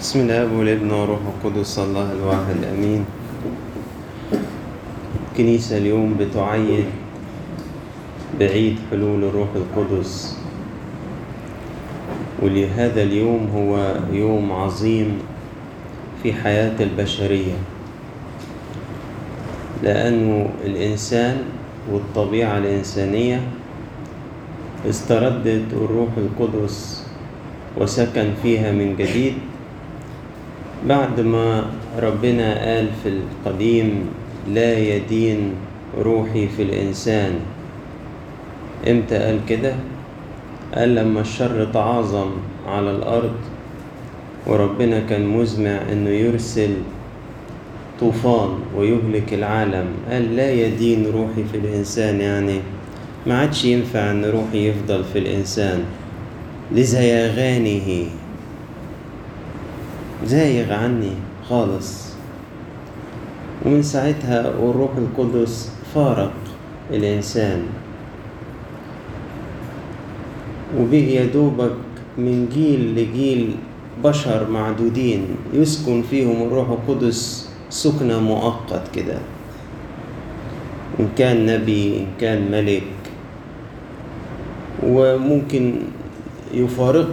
بسم الله والابن والروح القدس الله الواحد آمين. الكنيسة اليوم بتعيد بعيد حلول الروح القدس. ولهذا اليوم هو يوم عظيم في حياة البشرية. لأنه الإنسان والطبيعة الإنسانية استردت الروح القدس وسكن فيها من جديد بعد ما ربنا قال في القديم لا يدين روحي في الإنسان. إمتى قال كده؟ قال لما الشر تعاظم على الأرض وربنا كان مزمع إنه يرسل طوفان ويهلك العالم. قال لا يدين روحي في الإنسان يعني ما عادش ينفع إن روحي يفضل في الإنسان. لزيغانه زايغ عني خالص. ومن ساعتها والروح القدس فارق الإنسان. وبقي يدوبك من جيل لجيل بشر معدودين يسكن فيهم الروح القدس سكنة مؤقت كده. إن كان نبي إن كان ملك. وممكن يفارق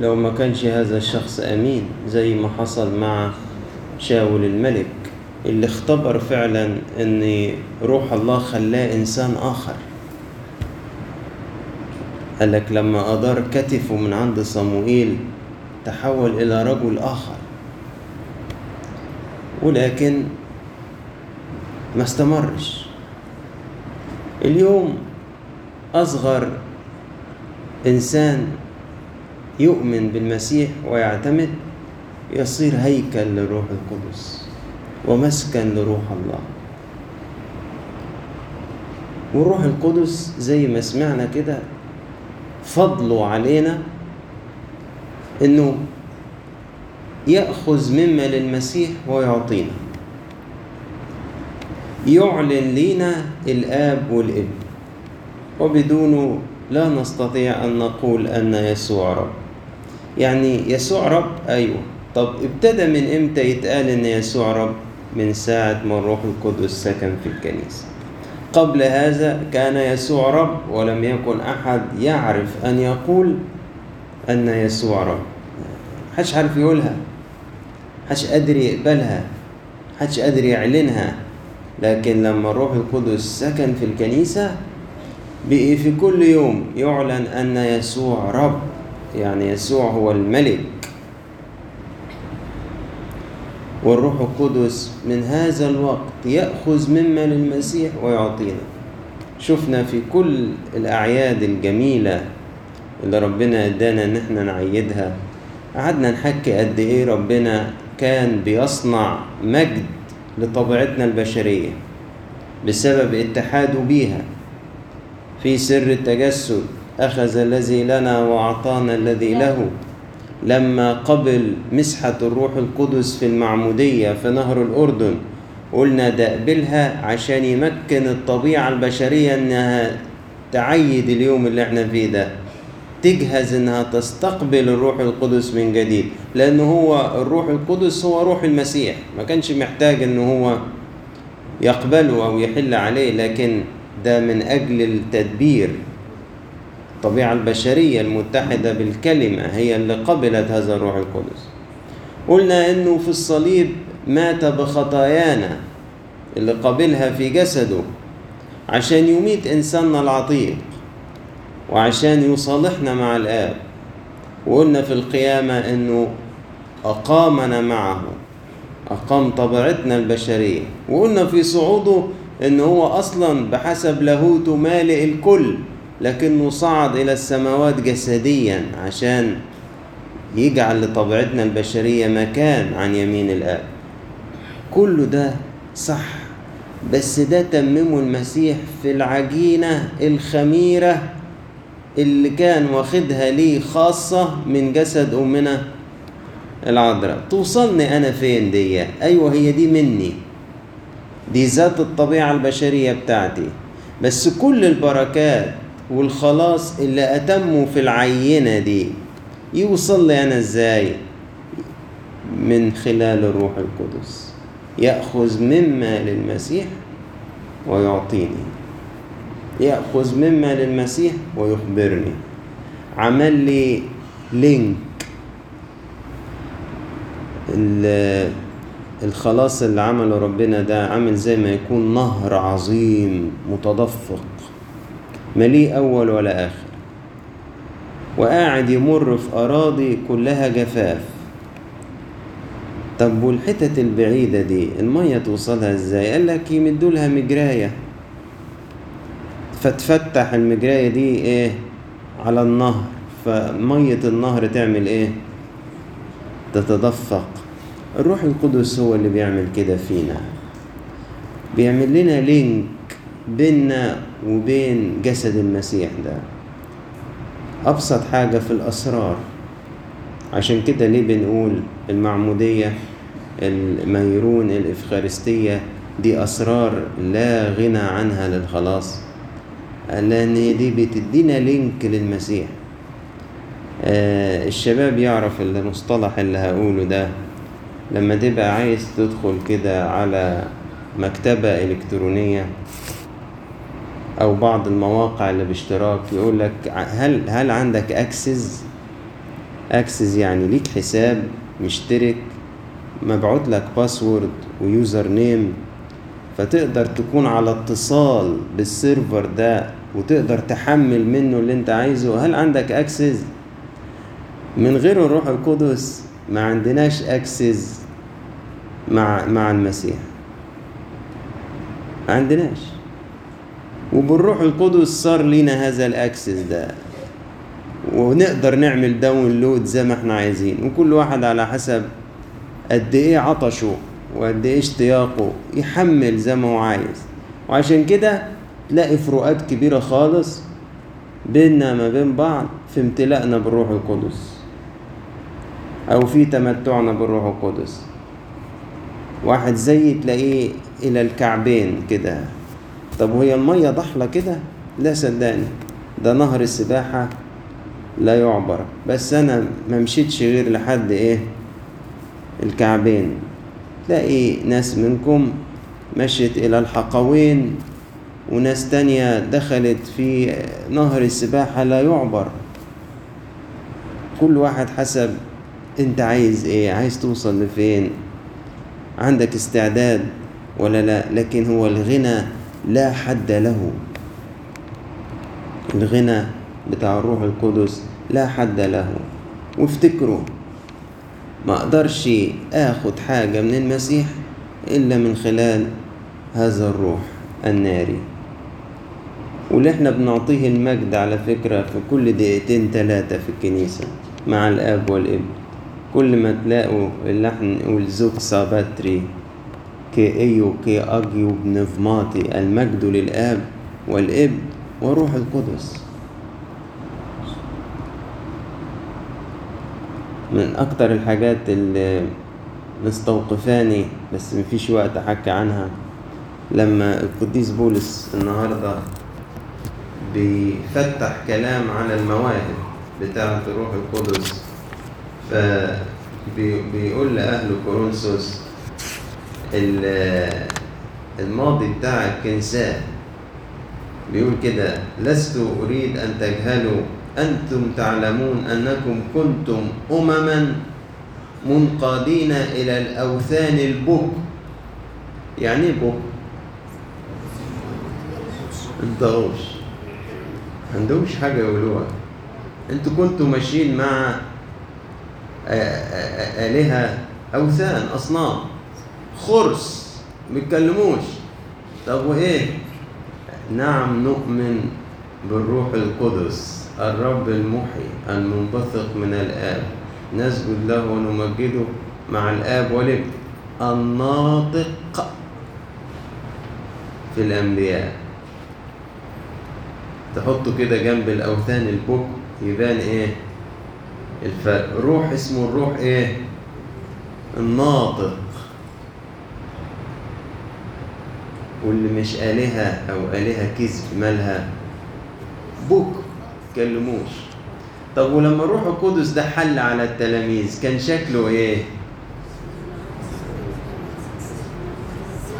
لو ما كانش هذا الشخص أمين زي ما حصل مع شاول الملك اللي اختبر فعلا إن روح الله خلاه إنسان آخر. قال لك لما أدار كتفه من عند صموئيل تحول إلى رجل آخر. ولكن ما استمرش. اليوم أصغر إنسان يؤمن بالمسيح ويعتمد يصير هيكل للروح القدس ومسكن لروح الله. والروح القدس زي ما سمعنا كده فضله علينا إنه يأخذ مما للمسيح ويعطينا. يعلن لينا الآب والابن. وبدونه لا نستطيع أن نقول أن يسوع رب. يعني يسوع رب؟ أيوه. طب ابتدى من إمتى يتقال إن يسوع رب؟ من ساعة ما الروح القدس سكن في الكنيسة. قبل هذا كان يسوع رب ولم يكن أحد يعرف أن يقول أن يسوع رب. حدش عارف يقولها. حدش قادر يقبلها. حدش قادر يعلنها. لكن لما الروح القدس سكن في الكنيسة بقي في كل يوم يعلن أن يسوع رب. يعني يسوع هو الملك. والروح القدس من هذا الوقت يأخذ مما للمسيح ويعطينا. شفنا في كل الأعياد الجميلة اللي ربنا ادانا إن إحنا نعيدها قعدنا نحكي قد إيه ربنا كان بيصنع مجد لطبيعتنا البشرية بسبب اتحاده بيها في سر التجسد. أخذ الذي لنا وأعطانا الذي له. لما قبل مسحة الروح القدس في المعمودية في نهر الأردن قلنا ده قبلها عشان يمكن الطبيعة البشرية إنها تعيد اليوم اللي إحنا فيه ده. تجهز إنها تستقبل الروح القدس من جديد لأن هو الروح القدس هو روح المسيح. ما كانش محتاج إن هو يقبله أو يحل عليه لكن ده من أجل التدبير. الطبيعة البشرية المتحدة بالكلمة هي اللي قبلت هذا الروح القدس. قلنا إنه في الصليب مات بخطايانا اللي قبلها في جسده عشان يميت إنساننا العتيق وعشان يصالحنا مع الآب. وقلنا في القيامة إنه أقامنا معه أقام طبيعتنا البشرية. وقلنا في صعوده ان هو أصلا بحسب لاهوته مالئ الكل. لكنه صعد إلى السماوات جسديا عشان يجعل لطبيعتنا البشرية مكان عن يمين الآب. كل ده صح بس ده تممه المسيح في العجينة الخميرة اللي كان واخدها ليه خاصة من جسد أمنا العذراء. توصلني أنا فين دي؟ أيوة هي دي مني. دي ذات الطبيعة البشرية بتاعتي. بس كل البركات والخلاص اللي أتمه في العينة دي يوصل لي أنا إزاي؟ من خلال الروح القدس. يأخذ مما للمسيح ويعطيني. يأخذ مما للمسيح ويخبرني. عمل لي لينك ال- الخلاص اللي عمله ربنا ده عامل زي ما يكون نهر عظيم متدفق. مليء أول ولا آخر وقاعد يمر في أراضي كلها جفاف طب والحتت البعيدة دي المية توصلها إزاي؟ قال لك يمدوا لها مجراية فتفتح المجراية دي إيه؟ على النهر فمية النهر تعمل إيه؟ تتدفق الروح القدس هو اللي بيعمل كده فينا بيعمل لنا link بيننا وبين جسد المسيح ده. أبسط حاجة في الأسرار. عشان كده ليه بنقول المعمودية الميرون الإفخارستية دي أسرار لا غنى عنها للخلاص لأن دي بتدينا link للمسيح. آه الشباب يعرف المصطلح اللي هقوله ده. لما تبقى عايز تدخل كده على مكتبة إلكترونية أو بعض المواقع اللي باشتراك يقول لك هل هل عندك access؟ access يعني ليك حساب مشترك مبعوت لك password و user name. فتقدر تكون على اتصال بال server ده وتقدر تحمل منه اللي انت عايزه. هل عندك access؟ من غير الروح القدس ما عندناش access مع مع المسيح. ما عندناش. وبالروح القدس صار لينا هذا ال access ده. ونقدر نعمل download زي ما إحنا عايزين. وكل واحد على حسب قد إيه عطشه وقد إيه اشتياقه. يحمل زي ما هو عايز. وعشان كده تلاقي فروقات كبيرة خالص بيننا ما بين بعض في امتلاءنا بالروح القدس. أو في تمتعنا بالروح القدس. واحد زي تلاقيه إلى الكعبين كده. طب وهي المية ضحلة كده؟ لا صدقني ده نهر السباحة لا يعبر. بس أنا ما مشيتش غير لحد إيه؟ الكعبين. تلاقي ناس منكم مشيت إلى الحقوين وناس تانية دخلت في نهر السباحة لا يعبر. كل واحد حسب أنت عايز إيه عايز توصل لفين؟ عندك استعداد ولا لا؟ لكن هو الغنى لا حد له. الغنى بتاع الروح القدس لا حد له. وافتكروا ما أقدرش آخد حاجة من المسيح إلا من خلال هذا الروح الناري. واللي إحنا بنعطيه المجد على فكرة في كل دقيقتين ثلاثة في الكنيسة مع الأب والابن. كل ما تلاقوا اللحن زوك ساباتري كي إيو كي أجيو بنفماتي المجد للآب والابن وروح القدس. من أكتر الحاجات اللي مستوقفاني بس مفيش وقت أحكي عنها لما القديس بولس النهارده بيفتح كلام على المواهب بتاعة الروح القدس فبيقول لأهل كورنثوس الماضي بتاع الكنساء بيقول كده لست أريد أن تجهلوا. أنتم تعلمون أنكم كنتم أمما منقادين إلى الأوثان البك. يعني إيه بك؟ انتهوش عندهمش حاجة يقولوها. أنتوا كنتوا ماشيين مع آلهة أوثان أصنام. خرس بيتكلموش طب وإيه؟ نعم نؤمن بالروح القدس الرب المحيي المنبثق من الآب. نسجد له ونمجده مع الآب والابن الناطق في الأنبياء. تحطه كده جنب الأوثان البك يبان إيه؟ الفرق. روح اسمه الروح إيه؟ الناطق. واللي مش آلهة أو آلهة كذب مالها؟ بوك كلموش. طب ولما الروح القدس ده حل على التلاميذ كان شكله إيه؟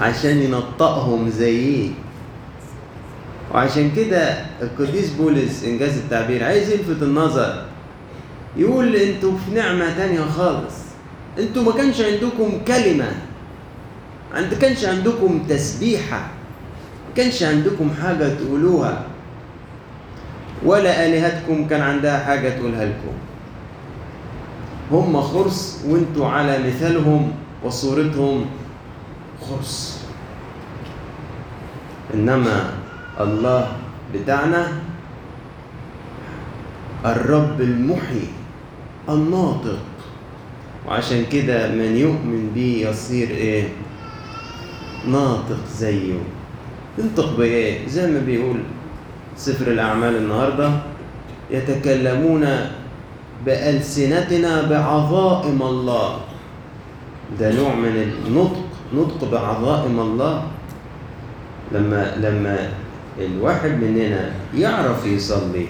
عشان ينطقهم زيه وعشان كده القديس بولس إنجاز التعبير عايز يلفت النظر. يقول أنتوا في نعمة تانية خالص. أنتوا ما كانش عندكم كلمة. عند كانش عندكم تسبيحة ما كانش عندكم حاجة تقولوها. ولا آلهتكم كان عندها حاجة تقولها لكم. هم خرس وانتوا على مثالهم وصورتهم خرس. إنما الله بتاعنا الرب المحيي الناطق. وعشان كده من يؤمن بيه يصير إيه؟ ناطق زيه. ينطق بايه زي ما بيقول سفر الأعمال النهارده يتكلمون بألسنتنا بعظائم الله. ده نوع من النطق نطق بعظائم الله. لما لما الواحد مننا يعرف يصلي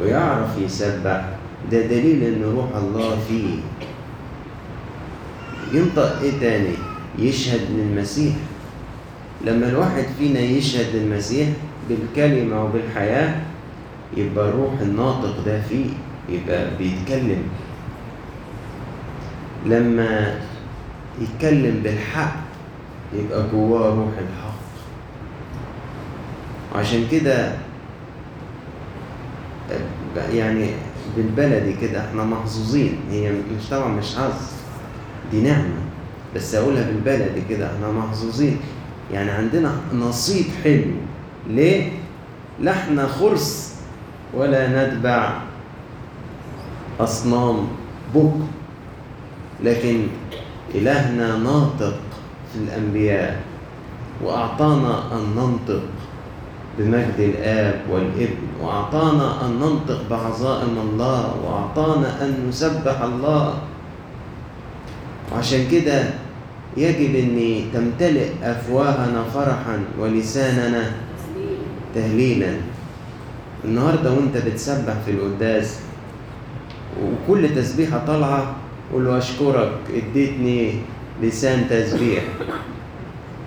ويعرف يسبح ده دليل إن روح الله فيه. ينطق إيه تاني؟ يشهد للمسيح. لما الواحد فينا يشهد للمسيح بالكلمة وبالحياة يبقى الروح الناطق ده فيه يبقى بيتكلم. لما يتكلم بالحق يبقى جواه روح الحق. وعشان كده يعني بالبلدي كده إحنا محظوظين. هي مش طبعا مش حظ دي نعمة. بس أقولها بالبلدي كده إحنا محظوظين. يعني عندنا نصيب حلو. ليه؟ لا إحنا خرس ولا نتبع أصنام بكر لكن إلهنا ناطق في الأنبياء وأعطانا أن ننطق بمجد الآب والإبن وأعطانا أن ننطق بعظائم الله وأعطانا أن نسبح الله. وعشان كده يجب أن تمتلئ أفواهنا فرحا ولساننا تهليلا. النهاردة وأنت بتسبح في القداس وكل تسبيحة طالعة قول له أشكرك اديتني لسان تسبيح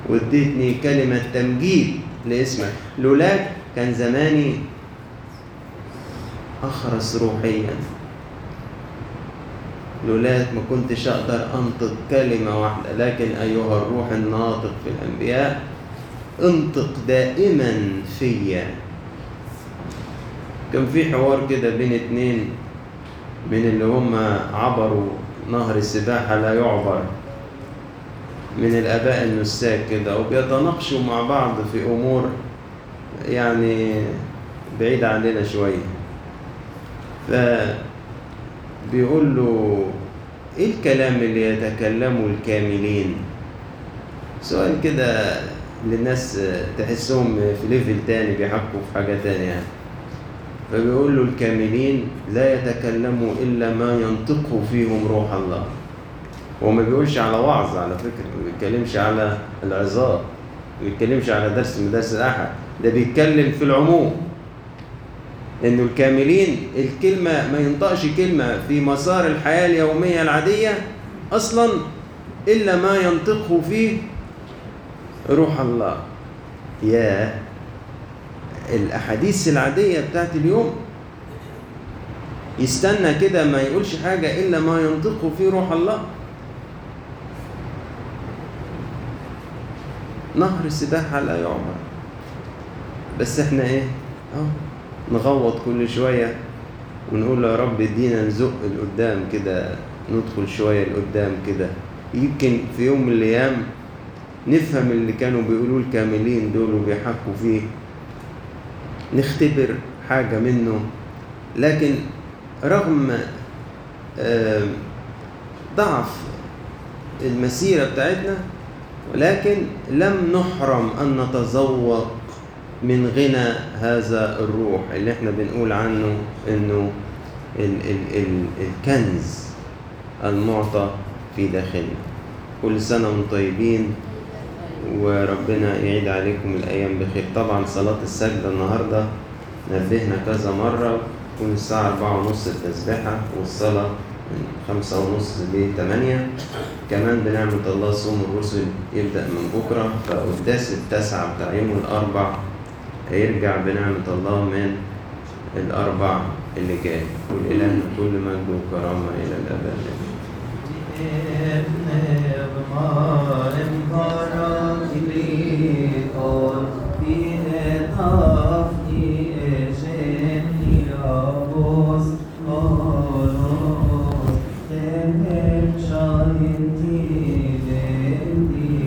واديتني كلمة تمجيد لاسمك. لولاك كان زماني أخرس روحيا. لولاك ما كنتش أقدر أنطق كلمة واحدة لكن أيها الروح الناطق في الأنبياء انطق دائما فيا كان في حوار كده بين اتنين من اللي هم عبروا نهر السباحة لا يعبر من الآباء النساك كده وبيتناقشوا مع بعض في أمور يعني بعيدة عننا شوية. فبيقول له إيه الكلام اللي يتكلمه الكاملين؟ سؤال كده للناس تحسهم في ليفل تاني بيحكوا في حاجة تانية. يعني فبيقول له الكاملين لا يتكلموا إلا ما ينطقه فيهم روح الله. هو ما بيقولش على وعظ على فكرة ما بيتكلمش على العظات ما بيتكلمش على درس من درس الأحد ده بيتكلم في العموم. إنه الكاملين الكلمة ما ينطقش كلمة في مسار الحياة اليومية العادية أصلا إلا ما ينطقه فيه روح الله. يا الأحاديث العادية بتاعت اليوم يستنى كده ما يقولش حاجة إلا ما ينطقه فيه روح الله. نهر السباحة لا يعبر بس إحنا إيه؟ آه نغوط كل شوية ونقول يا رب ادينا نزق لقدام كده ندخل شوية لقدام كده. يمكن في يوم من الأيام نفهم اللي كانوا بيقولوه الكاملين دول وبيحكوا فيه نختبر حاجة منه. لكن رغم ضعف المسيرة بتاعتنا ولكن لم نحرم أن نتذوق من غنى هذا الروح اللي إحنا بنقول عنه إنه ال ال ال الكنز المعطى في داخلنا. كل سنة وأنتم طيبين وربنا يعيد عليكم الأيام بخير. طبعا صلاة السجدة النهاردة نبهنا كذا مرة تكون الساعة أربعة ونص التسبيحة والصلاة من خمسة ونص لتمانية كمان بنعمة الله صوم الرسل يبدأ من بكرة فقداس التاسعة بتاع يوم الأربع هيرجع بنعمة الله من الأربع اللي جاي. والإله كل مجد وكرامة إلى الأبد.